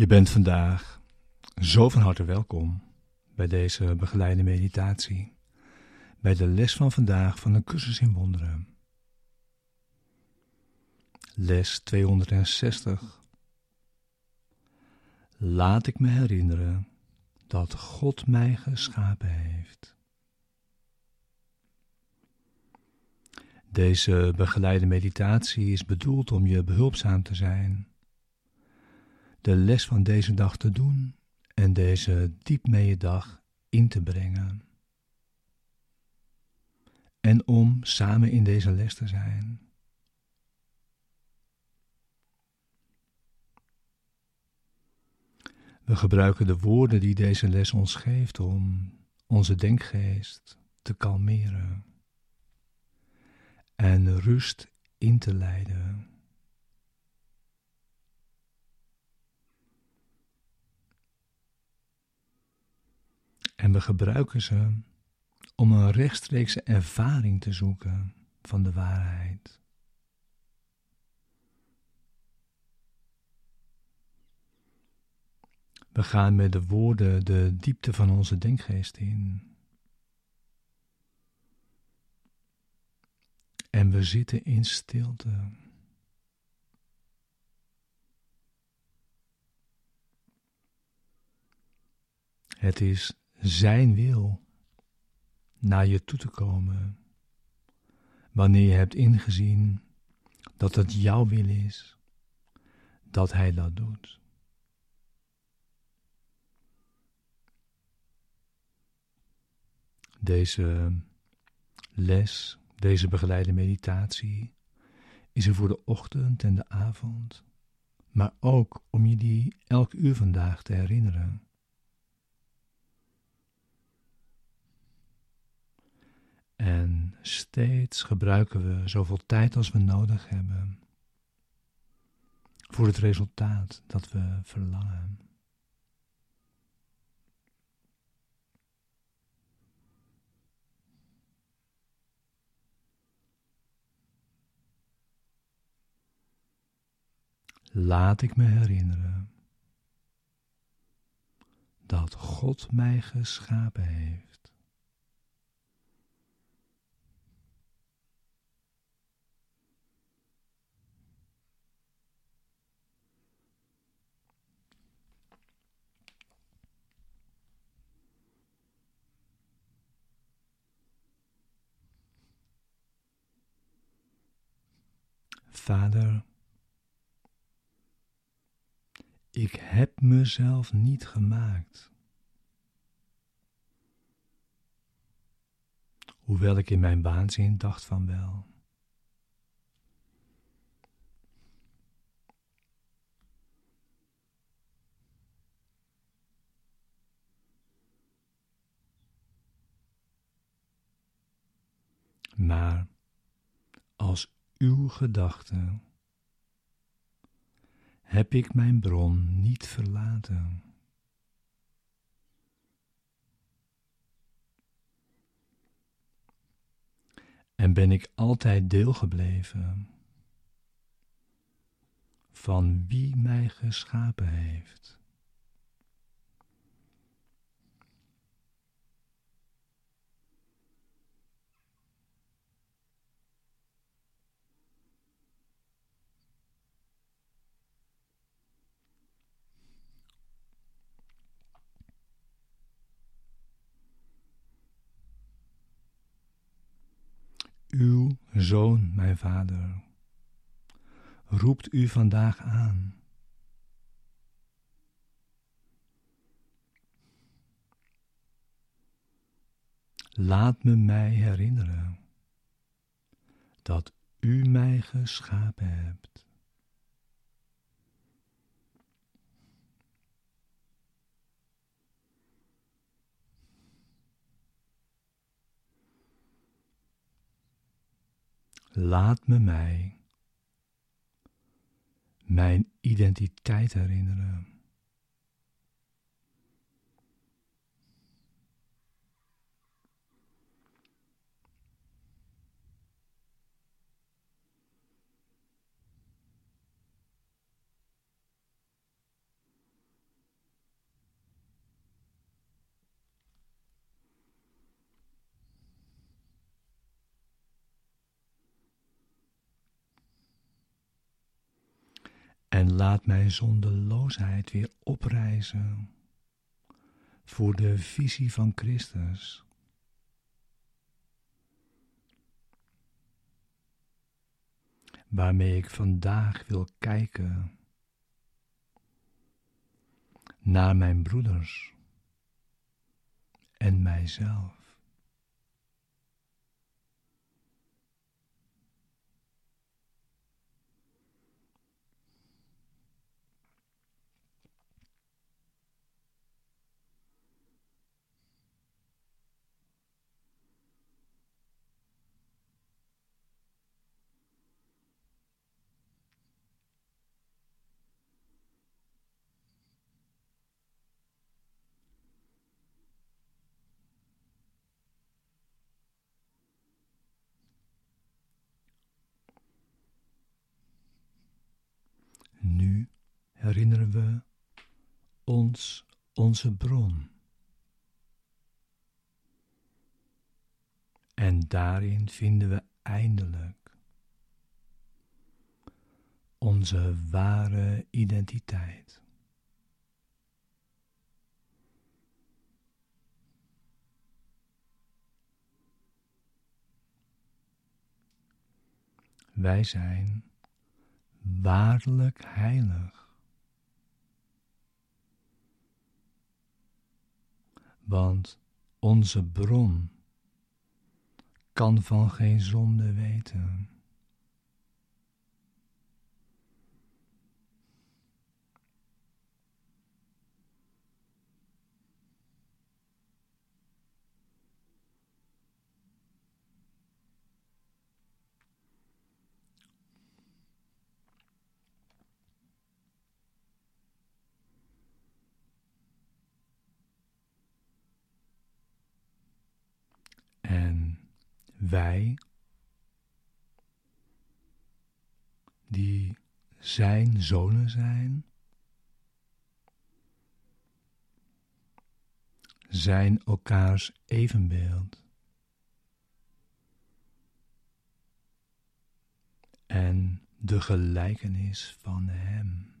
Je bent vandaag zo van harte welkom bij deze begeleide meditatie, bij de les van vandaag van de cursus in wonderen. Les 260. Laat ik me herinneren dat God mij geschapen heeft. Deze begeleide meditatie is bedoeld om je behulpzaam te zijn de les van deze dag te doen en deze diep dag in te brengen. En om samen in deze les te zijn. We gebruiken de woorden die deze les ons geeft om onze denkgeest te kalmeren en rust in te leiden. En we gebruiken ze om een rechtstreekse ervaring te zoeken van de waarheid. We gaan met de woorden de diepte van onze denkgeest in. En we zitten in stilte. Het is zijn wil naar je toe te komen. Wanneer je hebt ingezien dat het jouw wil is, dat Hij dat doet. Deze les, deze begeleide meditatie, is er voor de ochtend en de avond, maar ook om je die elk uur vandaag te herinneren. En steeds gebruiken we zoveel tijd als we nodig hebben voor het resultaat dat we verlangen. Laat ik me herinneren dat God mij geschapen heeft. Vader, ik heb mezelf niet gemaakt. Hoewel ik in mijn waanzin dacht van wel. Maar als uw gedachten heb ik mijn bron niet verlaten. En ben ik altijd deel gebleven van wie mij geschapen heeft. Uw zoon, mijn vader, roept u vandaag aan. Laat me mij herinneren dat u mij geschapen hebt. Laat me mij mijn identiteit herinneren. En laat mijn zondeloosheid weer oprijzen voor de visie van Christus. Waarmee ik vandaag wil kijken naar mijn broeders en mijzelf. Herinneren we ons onze bron. En daarin vinden we eindelijk onze ware identiteit. Wij zijn waarlijk heilig. Want onze bron kan van geen zonde weten. Wij, die zijn zonen zijn, zijn elkaars evenbeeld. En de gelijkenis van Hem.